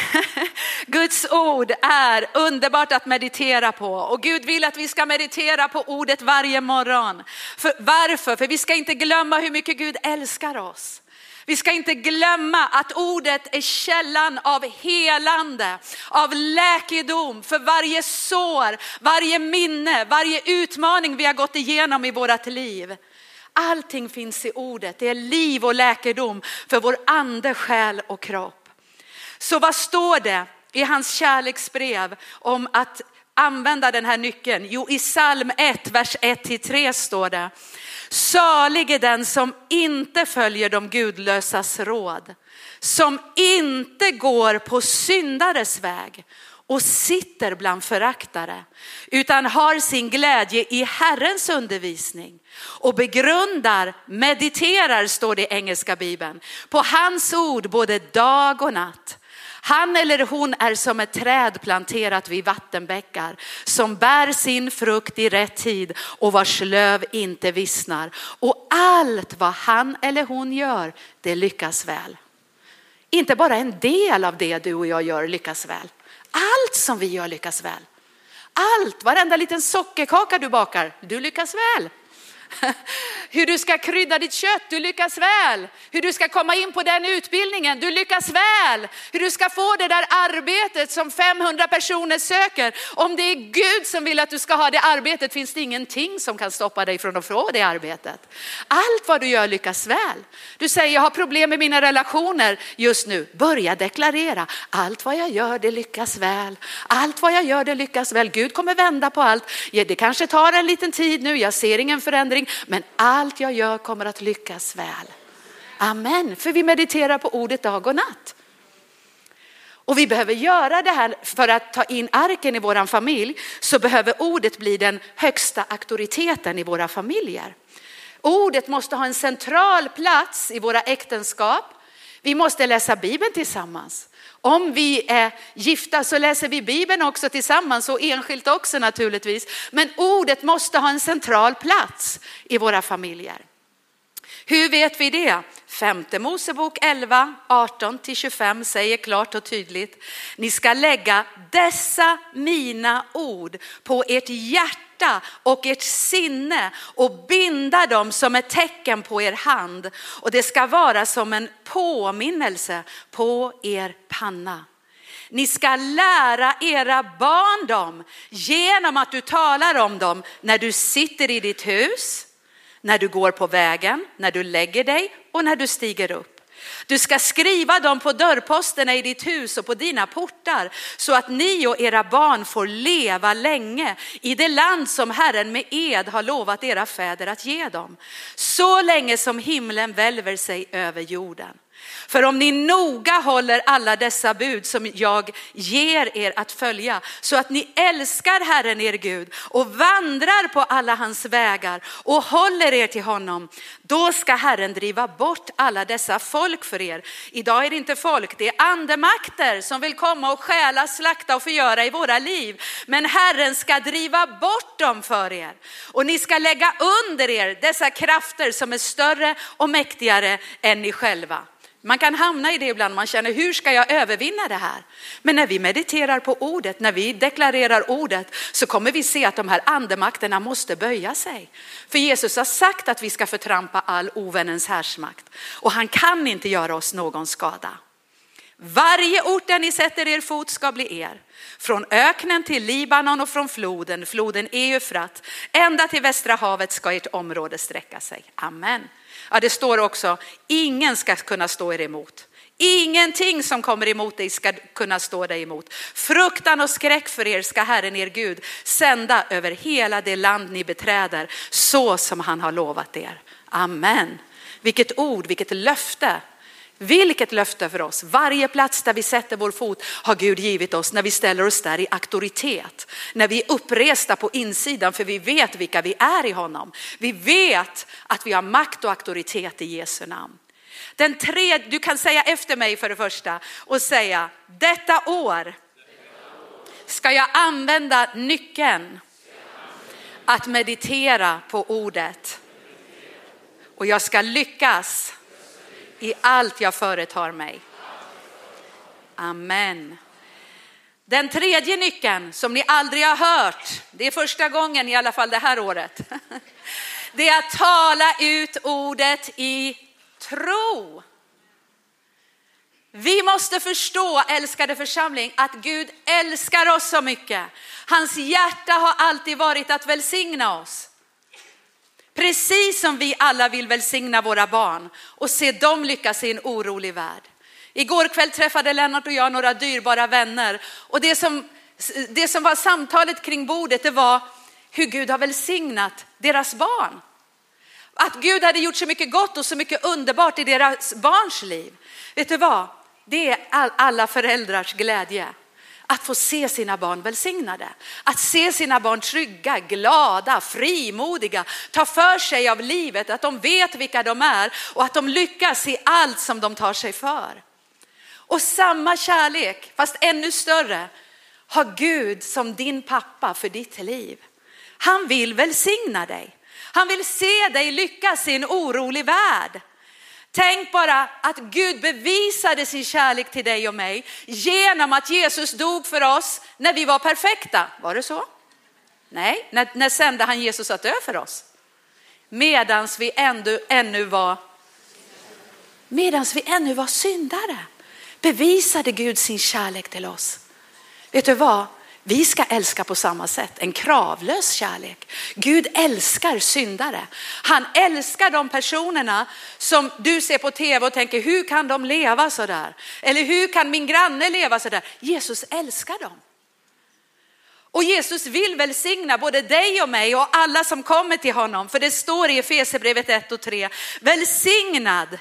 <laughs> Guds ord är underbart att meditera på och Gud vill att vi ska meditera på ordet varje morgon. För, varför? För vi ska inte glömma hur mycket Gud älskar oss. Vi ska inte glömma att ordet är källan av helande, av läkedom för varje sår, varje minne, varje utmaning vi har gått igenom i vårt liv. Allting finns i ordet. Det är liv och läkedom för vår ande, själ och kropp. Så vad står det i hans kärleksbrev om att använda den här nyckeln? Jo, i psalm 1, vers 1-3 står det. Salig är den som inte följer de gudlösas råd, som inte går på syndares väg och sitter bland föraktare, utan har sin glädje i Herrens undervisning och begrundar, mediterar, står det i engelska bibeln, på hans ord både dag och natt. Han eller hon är som ett träd planterat vid vattenbäckar som bär sin frukt i rätt tid och vars löv inte vissnar. Och allt vad han eller hon gör, det lyckas väl. Inte bara en del av det du och jag gör lyckas väl. Allt som vi gör lyckas väl. Allt, varenda liten sockerkaka du bakar, du lyckas väl. <laughs> Hur du ska krydda ditt kött, du lyckas väl. Hur du ska komma in på den utbildningen, du lyckas väl. Hur du ska få det där arbetet som 500 personer söker. Om det är Gud som vill att du ska ha det arbetet finns det ingenting som kan stoppa dig från att få det arbetet. Allt vad du gör lyckas väl. Du säger jag har problem med mina relationer just nu. Börja deklarera. Allt vad jag gör det lyckas väl. Allt vad jag gör det lyckas väl. Gud kommer vända på allt. Det kanske tar en liten tid nu, jag ser ingen förändring förändring, men allt jag gör kommer att lyckas väl. Amen, för vi mediterar på ordet dag och natt. Och vi behöver göra det här för att ta in arken i våran familj så behöver ordet bli den högsta auktoriteten i våra familjer. Ordet måste ha en central plats i våra äktenskap. Vi måste läsa Bibeln tillsammans. Om vi är gifta så läser vi Bibeln också tillsammans och enskilt också naturligtvis. Men ordet måste ha en central plats i våra familjer. Hur vet vi det? Femte Mosebok 11, 18-25 säger klart och tydligt. Ni ska lägga dessa mina ord på ert hjärta och ert sinne och binda dem som ett tecken på er hand. Och det ska vara som en påminnelse på er panna. Ni ska lära era barn dem genom att du talar om dem när du sitter i ditt hus, när du går på vägen, när du lägger dig och när du stiger upp. Du ska skriva dem på dörrposterna i ditt hus och på dina portar så att ni och era barn får leva länge i det land som Herren med ed har lovat era fäder att ge dem. Så länge som himlen välver sig över jorden. För om ni noga håller alla dessa bud som jag ger er att följa så att ni älskar Herren er Gud och vandrar på alla hans vägar och håller er till honom, då ska Herren driva bort alla dessa folk för er. Idag är det inte folk, det är andemakter som vill komma och stjäla, slakta och förgöra i våra liv. Men Herren ska driva bort dem för er och ni ska lägga under er dessa krafter som är större och mäktigare än ni själva. Man kan hamna i det ibland, man känner hur ska jag övervinna det här? Men när vi mediterar på ordet, när vi deklarerar ordet så kommer vi se att de här andemakterna måste böja sig. För Jesus har sagt att vi ska förtrampa all ovännens härsmakt och han kan inte göra oss någon skada. Varje ort där ni sätter er fot ska bli er. Från öknen till Libanon och från floden, floden Eufrat, ända till Västra havet ska ert område sträcka sig. Amen. Ja, det står också, ingen ska kunna stå er emot. Ingenting som kommer emot dig ska kunna stå dig emot. Fruktan och skräck för er ska Herren er Gud sända över hela det land ni beträder, så som han har lovat er. Amen. Vilket ord, vilket löfte. Vilket löfte för oss. Varje plats där vi sätter vår fot har Gud givit oss när vi ställer oss där i auktoritet. När vi är uppresta på insidan för vi vet vilka vi är i honom. Vi vet att vi har makt och auktoritet i Jesu namn. Den tredje, du kan säga efter mig för det första och säga detta år ska jag använda nyckeln att meditera på ordet. Och jag ska lyckas i allt jag företar mig. Amen. Den tredje nyckeln som ni aldrig har hört, det är första gången i alla fall det här året. <laughs> Det är att tala ut ordet i tro. Vi måste förstå, älskade församling, att Gud älskar oss så mycket. Hans hjärta har alltid varit att välsigna oss. Precis som vi alla vill välsigna våra barn och se dem lyckas i en orolig värld. Igår kväll träffade Lennart och jag några dyrbara vänner och det som, det som var samtalet kring bordet det var hur Gud har välsignat deras barn. Att Gud hade gjort så mycket gott och så mycket underbart i deras barns liv. Vet du vad? Det är alla föräldrars glädje. Att få se sina barn välsignade. Att se sina barn trygga, glada, frimodiga, ta för sig av livet, att de vet vilka de är och att de lyckas i allt som de tar sig för. Och samma kärlek, fast ännu större, har Gud som din pappa för ditt liv. Han vill välsigna dig. Han vill se dig lyckas i en orolig värld. Tänk bara att Gud bevisade sin kärlek till dig och mig genom att Jesus dog för oss när vi var perfekta. Var det så? Nej, när, när sände han Jesus att dö för oss? Medans vi ändå, ännu var medans vi ännu var syndare bevisade Gud sin kärlek till oss. Vet du vad? Vi ska älska på samma sätt, en kravlös kärlek. Gud älskar syndare. Han älskar de personerna som du ser på tv och tänker, hur kan de leva så där? Eller hur kan min granne leva så där? Jesus älskar dem. Och Jesus vill välsigna både dig och mig och alla som kommer till honom. För det står i Efesierbrevet 1 och 3, välsignad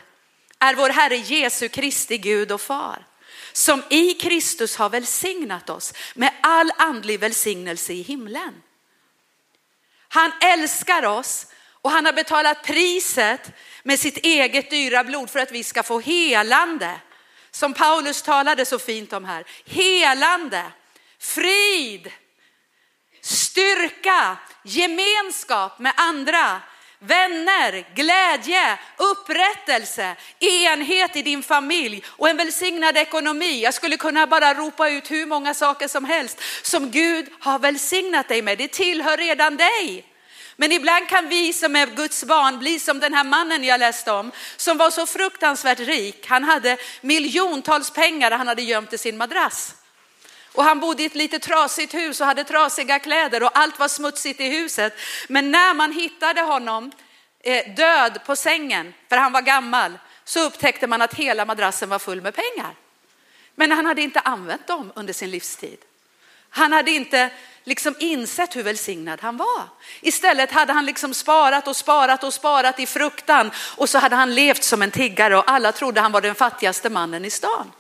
är vår Herre Jesu Kristi Gud och Far som i Kristus har välsignat oss med all andlig välsignelse i himlen. Han älskar oss och han har betalat priset med sitt eget dyra blod för att vi ska få helande. Som Paulus talade så fint om här. Helande, frid, styrka, gemenskap med andra, vänner, glädje, upprättelse, enhet i din familj och en välsignad ekonomi. Jag skulle kunna bara ropa ut hur många saker som helst som Gud har välsignat dig med. Det tillhör redan dig. Men ibland kan vi som är Guds barn bli som den här mannen jag läste om, som var så fruktansvärt rik. Han hade miljontals pengar han hade gömt i sin madrass. Och han bodde i ett lite trasigt hus och hade trasiga kläder och allt var smutsigt i huset. Men när man hittade honom eh, död på sängen, för han var gammal, så upptäckte man att hela madrassen var full med pengar. Men han hade inte använt dem under sin livstid. Han hade inte liksom insett hur välsignad han var. Istället hade han liksom sparat och sparat och sparat i fruktan och så hade han levt som en tiggare och alla trodde han var den fattigaste mannen i stan.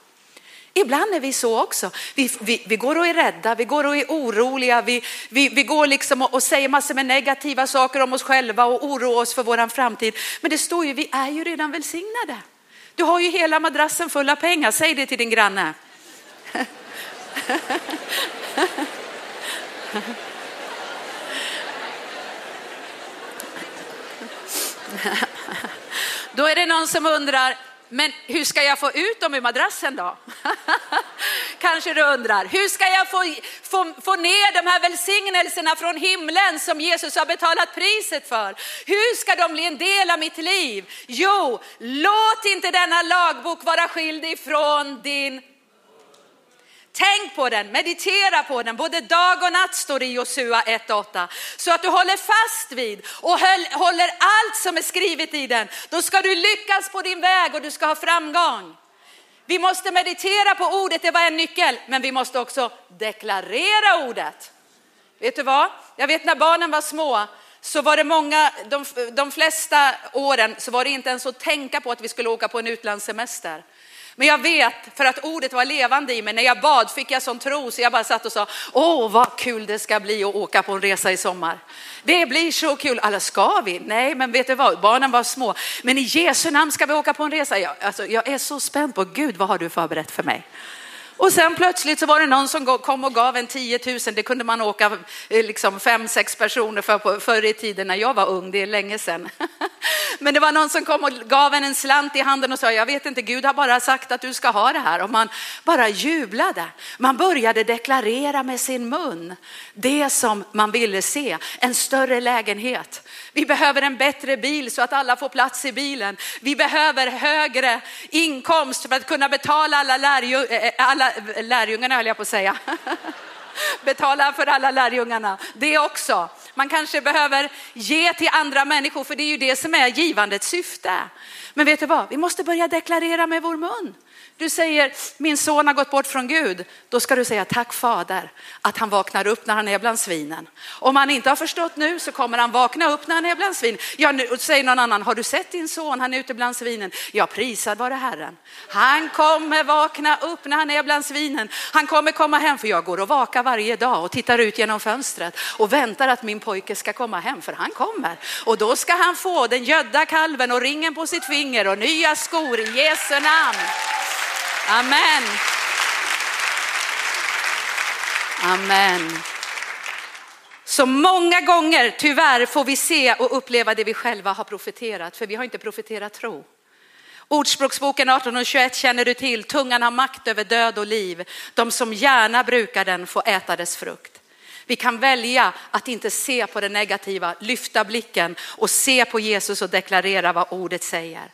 Ibland är vi så också. Vi, vi, vi går och är rädda, vi går och är oroliga, vi, vi, vi går liksom och, och säger massor med negativa saker om oss själva och oroar oss för vår framtid. Men det står ju, vi är ju redan välsignade. Du har ju hela madrassen full av pengar, säg det till din granne. <laughs> Då är det någon som undrar, men hur ska jag få ut dem ur madrassen då? <laughs> Kanske du undrar. Hur ska jag få, få, få ner de här välsignelserna från himlen som Jesus har betalat priset för? Hur ska de bli en del av mitt liv? Jo, låt inte denna lagbok vara skild ifrån din Tänk på den, meditera på den, både dag och natt står det i Josua 1.8. Så att du håller fast vid och håller allt som är skrivet i den. Då ska du lyckas på din väg och du ska ha framgång. Vi måste meditera på ordet, det var en nyckel, men vi måste också deklarera ordet. Vet du vad? Jag vet när barnen var små så var det många, de, de flesta åren så var det inte ens att tänka på att vi skulle åka på en utlandssemester. Men jag vet, för att ordet var levande i mig, när jag bad fick jag sån tro så jag bara satt och sa, åh vad kul det ska bli att åka på en resa i sommar. Det blir så kul. Alla ska vi? Nej, men vet du vad? Barnen var små. Men i Jesu namn ska vi åka på en resa. Jag, alltså, jag är så spänd på Gud, vad har du förberett för mig? Och sen plötsligt så var det någon som kom och gav en 10 000. Det kunde man åka eh, liksom fem, sex personer för på, förr i tiden när jag var ung. Det är länge sedan. <laughs> Men det var någon som kom och gav en en slant i handen och sa, jag vet inte, Gud har bara sagt att du ska ha det här. Och man bara jublade. Man började deklarera med sin mun det som man ville se, en större lägenhet. Vi behöver en bättre bil så att alla får plats i bilen. Vi behöver högre inkomst för att kunna betala alla, lärjö, eh, alla lärjungarna, höll jag på att säga. <laughs> betala för alla lärjungarna, det också. Man kanske behöver ge till andra människor, för det är ju det som är givandets syfte. Men vet du vad, vi måste börja deklarera med vår mun. Du säger, min son har gått bort från Gud. Då ska du säga, tack fader att han vaknar upp när han är bland svinen. Om han inte har förstått nu så kommer han vakna upp när han är bland svinen. Ja, nu säger någon annan, har du sett din son? Han är ute bland svinen. Ja, prisad vare Herren. Han kommer vakna upp när han är bland svinen. Han kommer komma hem, för jag går och vakar varje dag och tittar ut genom fönstret och väntar att min pojke ska komma hem, för han kommer. Och då ska han få den gödda kalven och ringen på sitt finger och nya skor i Jesu namn. Amen. Amen. Så många gånger tyvärr får vi se och uppleva det vi själva har profeterat, för vi har inte profeterat tro. Ordspråksboken 18.21 känner du till, tungan har makt över död och liv. De som gärna brukar den får äta dess frukt. Vi kan välja att inte se på det negativa, lyfta blicken och se på Jesus och deklarera vad ordet säger.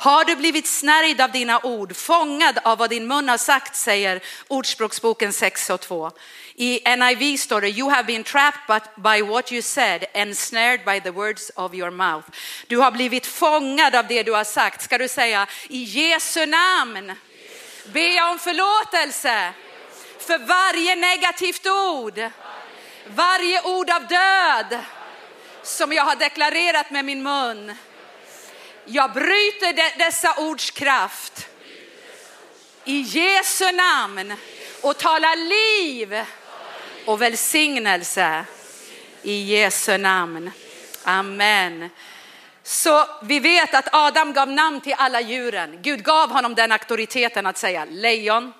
Har du blivit snärjd av dina ord, fångad av vad din mun har sagt, säger Ordspråksboken 6 och 2. I NIV står det, you have been trapped by what you said and snared by the words of your mouth. Du har blivit fångad av det du har sagt. Ska du säga i Jesu namn Be om förlåtelse för varje negativt ord, varje ord av död som jag har deklarerat med min mun. Jag bryter de, dessa ords kraft i Jesu namn och talar liv och välsignelse i Jesu namn. Amen. Så vi vet att Adam gav namn till alla djuren. Gud gav honom den auktoriteten att säga lejon,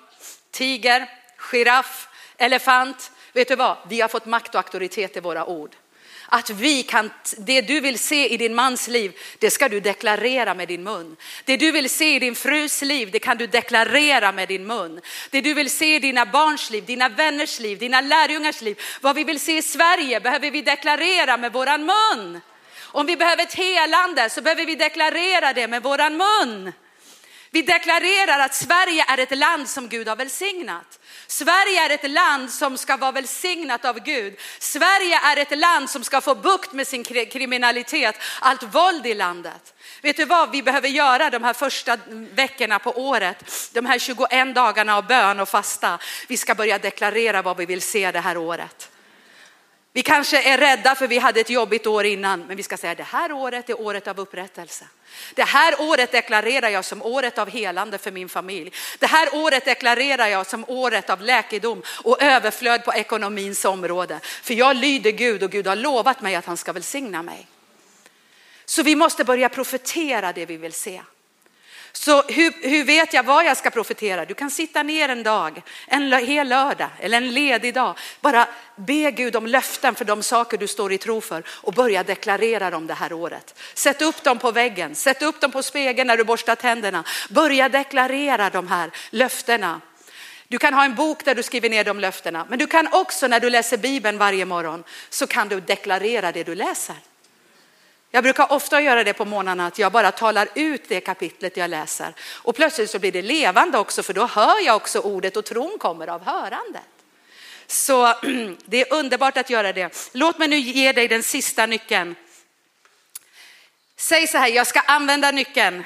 tiger, giraff, elefant. Vet du vad? Vi har fått makt och auktoritet i våra ord. Att vi kan, det du vill se i din mans liv, det ska du deklarera med din mun. Det du vill se i din frus liv, det kan du deklarera med din mun. Det du vill se i dina barns liv, dina vänners liv, dina lärjungars liv, vad vi vill se i Sverige behöver vi deklarera med våran mun. Om vi behöver ett helande så behöver vi deklarera det med våran mun. Vi deklarerar att Sverige är ett land som Gud har välsignat. Sverige är ett land som ska vara välsignat av Gud. Sverige är ett land som ska få bukt med sin kriminalitet, allt våld i landet. Vet du vad vi behöver göra de här första veckorna på året? De här 21 dagarna av bön och fasta. Vi ska börja deklarera vad vi vill se det här året. Vi kanske är rädda för vi hade ett jobbigt år innan, men vi ska säga det här året är året av upprättelse. Det här året deklarerar jag som året av helande för min familj. Det här året deklarerar jag som året av läkedom och överflöd på ekonomins område. För jag lyder Gud och Gud har lovat mig att han ska välsigna mig. Så vi måste börja profetera det vi vill se. Så hur, hur, vet jag vad jag ska profetera? Du kan sitta ner en dag, en hel lördag eller en ledig dag. Bara be Gud om löften för de saker du står i tro för och börja deklarera dem det här året. Sätt upp dem på väggen, sätt upp dem på spegeln när du borstar tänderna. Börja deklarera de här löftena. Du kan ha en bok där du skriver ner de löftena, men du kan också när du läser Bibeln varje morgon så kan du deklarera det du läser. Jag brukar ofta göra det på morgnarna att jag bara talar ut det kapitlet jag läser. Och plötsligt så blir det levande också för då hör jag också ordet och tron kommer av hörandet. Så <clears throat> det är underbart att göra det. Låt mig nu ge dig den sista nyckeln. Säg så här, jag ska använda nyckeln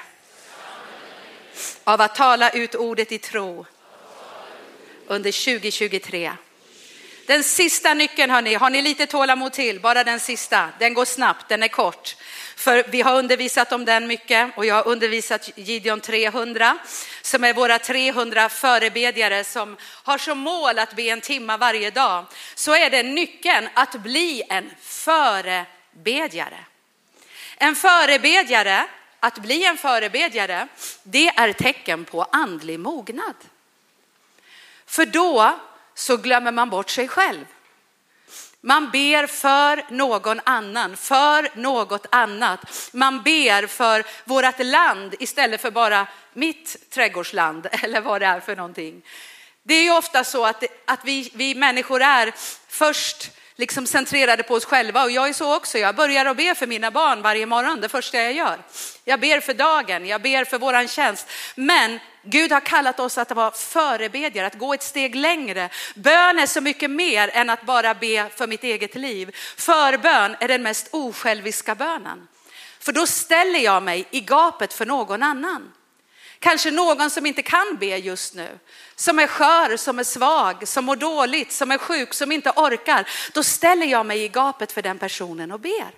av att tala ut ordet i tro under 2023. Den sista nyckeln hörni, har ni lite tålamod till? Bara den sista. Den går snabbt, den är kort. För vi har undervisat om den mycket och jag har undervisat Gideon 300 som är våra 300 förebedjare som har som mål att be en timma varje dag. Så är det nyckeln att bli en förebedjare. En förebedjare, att bli en förebedjare, det är tecken på andlig mognad. För då så glömmer man bort sig själv. Man ber för någon annan, för något annat. Man ber för vårt land istället för bara mitt trädgårdsland <laughs> eller vad det är för någonting. Det är ju ofta så att, att vi, vi människor är först liksom centrerade på oss själva och jag är så också. Jag börjar att be för mina barn varje morgon, det första jag gör. Jag ber för dagen, jag ber för våran tjänst. Men Gud har kallat oss att vara förebedjare, att gå ett steg längre. Bön är så mycket mer än att bara be för mitt eget liv. Förbön är den mest osjälviska bönen. För då ställer jag mig i gapet för någon annan. Kanske någon som inte kan be just nu, som är skör, som är svag, som mår dåligt, som är sjuk, som inte orkar. Då ställer jag mig i gapet för den personen och ber.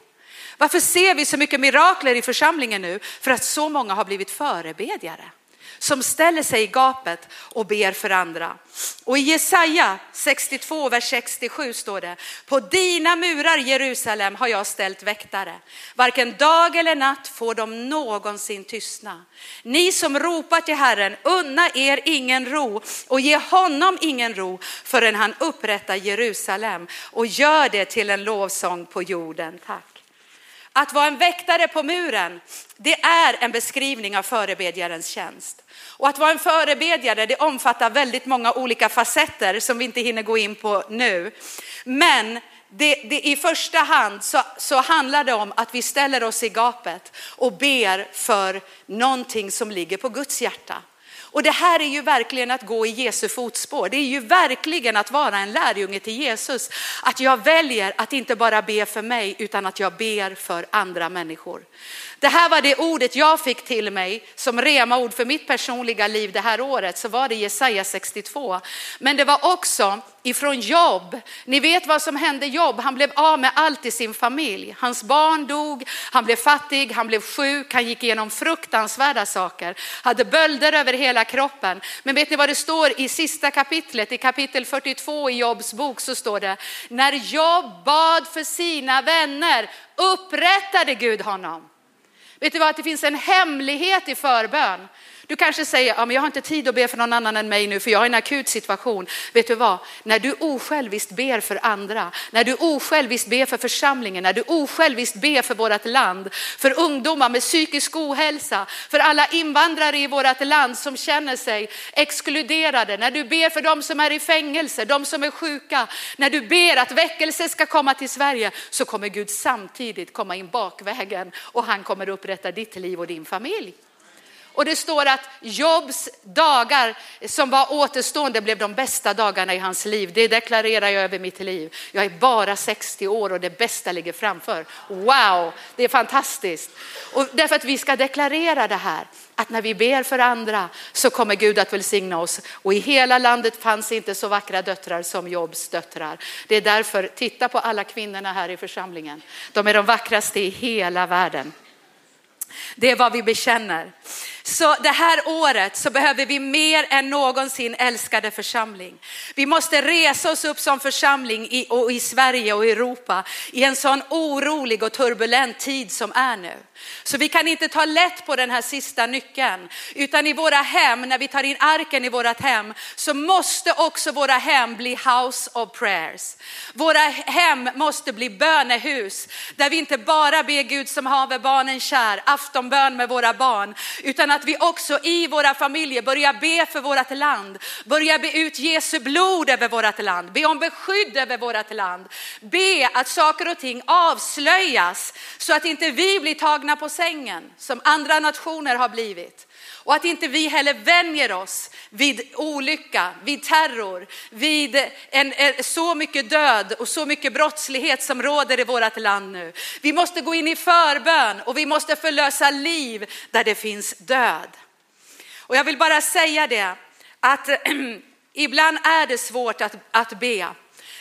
Varför ser vi så mycket mirakler i församlingen nu? För att så många har blivit förebedjare som ställer sig i gapet och ber för andra. Och i Jesaja 62, vers 67 står det, på dina murar Jerusalem har jag ställt väktare. Varken dag eller natt får de någonsin tystna. Ni som ropar till Herren, unna er ingen ro och ge honom ingen ro förrän han upprättar Jerusalem och gör det till en lovsång på jorden. Tack. Att vara en väktare på muren, det är en beskrivning av förebedjarens tjänst. Och att vara en förebedjare, det omfattar väldigt många olika facetter som vi inte hinner gå in på nu. Men det, det, i första hand så, så handlar det om att vi ställer oss i gapet och ber för någonting som ligger på Guds hjärta. Och det här är ju verkligen att gå i Jesu fotspår. Det är ju verkligen att vara en lärjunge till Jesus. Att jag väljer att inte bara be för mig utan att jag ber för andra människor. Det här var det ordet jag fick till mig som rema-ord för mitt personliga liv det här året. Så var det Jesaja 62. Men det var också ifrån Jobb. Ni vet vad som hände Jobb. Han blev av med allt i sin familj. Hans barn dog, han blev fattig, han blev sjuk, han gick igenom fruktansvärda saker. Hade bölder över hela kroppen. Men vet ni vad det står i sista kapitlet, i kapitel 42 i Jobs bok så står det, när Jobb bad för sina vänner upprättade Gud honom. Vet du vad, att det finns en hemlighet i förbön. Du kanske säger, ja, men jag har inte tid att be för någon annan än mig nu för jag har en akut situation. Vet du vad, när du osjälviskt ber för andra, när du osjälviskt ber för församlingen, när du osjälviskt ber för vårt land, för ungdomar med psykisk ohälsa, för alla invandrare i vårt land som känner sig exkluderade, när du ber för de som är i fängelse, de som är sjuka, när du ber att väckelse ska komma till Sverige så kommer Gud samtidigt komma in bakvägen och han kommer upprätta ditt liv och din familj. Och det står att Jobs dagar som var återstående blev de bästa dagarna i hans liv. Det deklarerar jag över mitt liv. Jag är bara 60 år och det bästa ligger framför. Wow, det är fantastiskt. Och därför att vi ska deklarera det här, att när vi ber för andra så kommer Gud att välsigna oss. Och i hela landet fanns inte så vackra döttrar som Jobs döttrar. Det är därför, titta på alla kvinnorna här i församlingen. De är de vackraste i hela världen. Det är vad vi bekänner. Så det här året så behöver vi mer än någonsin älskade församling. Vi måste resa oss upp som församling i, och i Sverige och Europa i en sån orolig och turbulent tid som är nu. Så vi kan inte ta lätt på den här sista nyckeln, utan i våra hem, när vi tar in arken i vårat hem, så måste också våra hem bli house of prayers. Våra hem måste bli bönehus, där vi inte bara ber Gud som haver barnen kär, aftonbön med våra barn, utan att vi också i våra familjer börjar be för vårt land, börjar be ut Jesu blod över vårt land, be om beskydd över vårt land, be att saker och ting avslöjas så att inte vi blir tagna på sängen som andra nationer har blivit. Och att inte vi heller vänjer oss vid olycka, vid terror, vid en, en, så mycket död och så mycket brottslighet som råder i vårt land nu. Vi måste gå in i förbön och vi måste förlösa liv där det finns död. Och jag vill bara säga det att <clears throat> ibland är det svårt att, att be.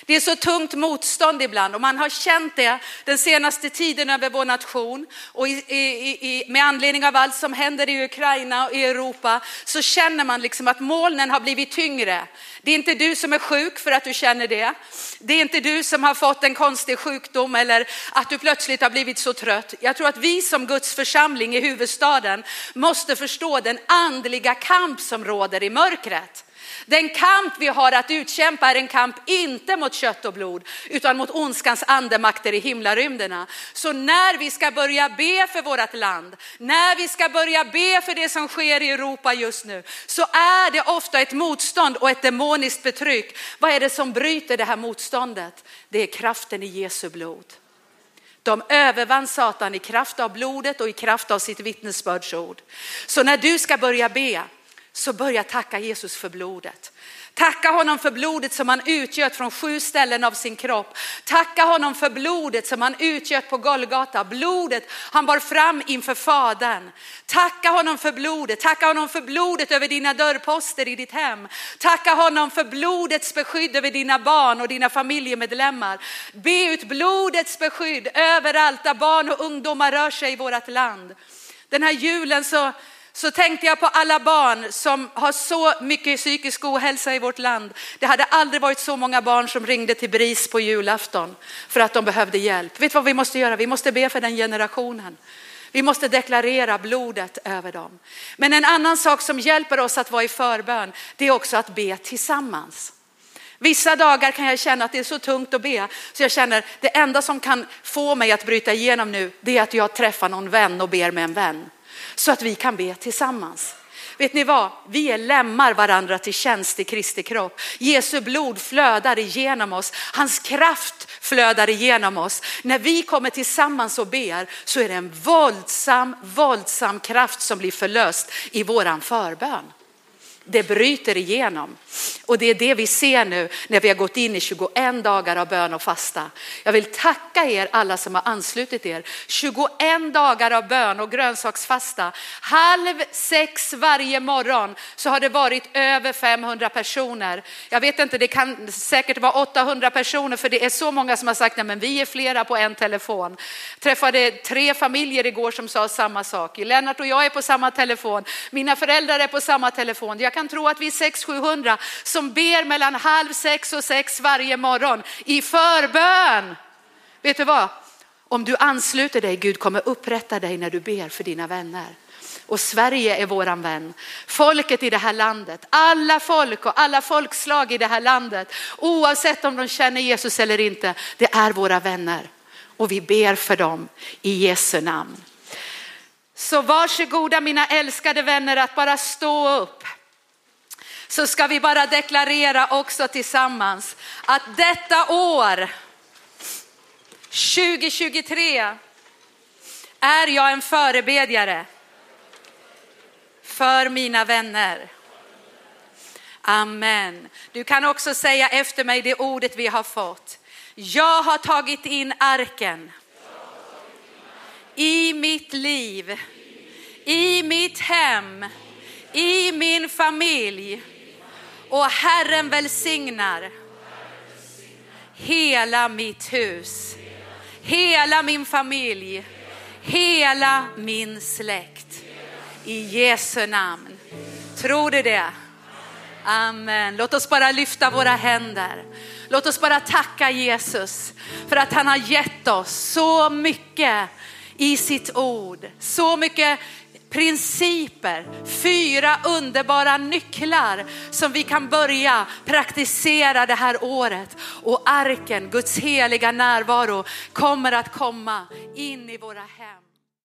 Det är så tungt motstånd ibland och man har känt det den senaste tiden över vår nation och i, i, i, med anledning av allt som händer i Ukraina och i Europa så känner man liksom att molnen har blivit tyngre. Det är inte du som är sjuk för att du känner det. Det är inte du som har fått en konstig sjukdom eller att du plötsligt har blivit så trött. Jag tror att vi som Guds församling i huvudstaden måste förstå den andliga kamp som råder i mörkret. Den kamp vi har att utkämpa är en kamp inte mot kött och blod utan mot ondskans andemakter i himlarymderna. Så när vi ska börja be för vårt land, när vi ska börja be för det som sker i Europa just nu, så är det ofta ett motstånd och ett demoniskt betryck. Vad är det som bryter det här motståndet? Det är kraften i Jesu blod. De övervann Satan i kraft av blodet och i kraft av sitt vittnesbördsord. Så när du ska börja be, så börja tacka Jesus för blodet. Tacka honom för blodet som han utgöt från sju ställen av sin kropp. Tacka honom för blodet som han utgöt på Golgata. Blodet han bar fram inför Fadern. Tacka honom för blodet. Tacka honom för blodet över dina dörrposter i ditt hem. Tacka honom för blodets beskydd över dina barn och dina familjemedlemmar. Be ut blodets beskydd överallt där barn och ungdomar rör sig i vårt land. Den här julen så så tänkte jag på alla barn som har så mycket psykisk ohälsa i vårt land. Det hade aldrig varit så många barn som ringde till BRIS på julafton för att de behövde hjälp. Vet du vad vi måste göra? Vi måste be för den generationen. Vi måste deklarera blodet över dem. Men en annan sak som hjälper oss att vara i förbön, det är också att be tillsammans. Vissa dagar kan jag känna att det är så tungt att be, så jag känner det enda som kan få mig att bryta igenom nu, det är att jag träffar någon vän och ber med en vän så att vi kan be tillsammans. Vet ni vad? Vi är lämmar varandra till tjänst i Kristi kropp. Jesu blod flödar igenom oss. Hans kraft flödar igenom oss. När vi kommer tillsammans och ber så är det en våldsam, våldsam kraft som blir förlöst i våran förbön det bryter igenom. Och det är det vi ser nu när vi har gått in i 21 dagar av bön och fasta. Jag vill tacka er alla som har anslutit er. 21 dagar av bön och grönsaksfasta. Halv sex varje morgon så har det varit över 500 personer. Jag vet inte, det kan säkert vara 800 personer för det är så många som har sagt att vi är flera på en telefon. Jag träffade tre familjer igår som sa samma sak. Lennart och jag är på samma telefon. Mina föräldrar är på samma telefon. Jag kan tro att vi är 600-700 som ber mellan halv sex och sex varje morgon i förbön. Vet du vad? Om du ansluter dig, Gud kommer upprätta dig när du ber för dina vänner. Och Sverige är våran vän. Folket i det här landet, alla folk och alla folkslag i det här landet, oavsett om de känner Jesus eller inte, det är våra vänner. Och vi ber för dem i Jesu namn. Så varsågoda mina älskade vänner att bara stå upp så ska vi bara deklarera också tillsammans att detta år 2023 är jag en förebedjare för mina vänner. Amen. Du kan också säga efter mig det ordet vi har fått. Jag har tagit in arken i mitt liv, i mitt hem, i min familj och Herren välsignar hela mitt hus, hela min familj, hela min släkt. I Jesu namn. Tror du det? Amen. Låt oss bara lyfta våra händer. Låt oss bara tacka Jesus för att han har gett oss så mycket i sitt ord. Så mycket principer, fyra underbara nycklar som vi kan börja praktisera det här året. Och arken, Guds heliga närvaro, kommer att komma in i våra hem.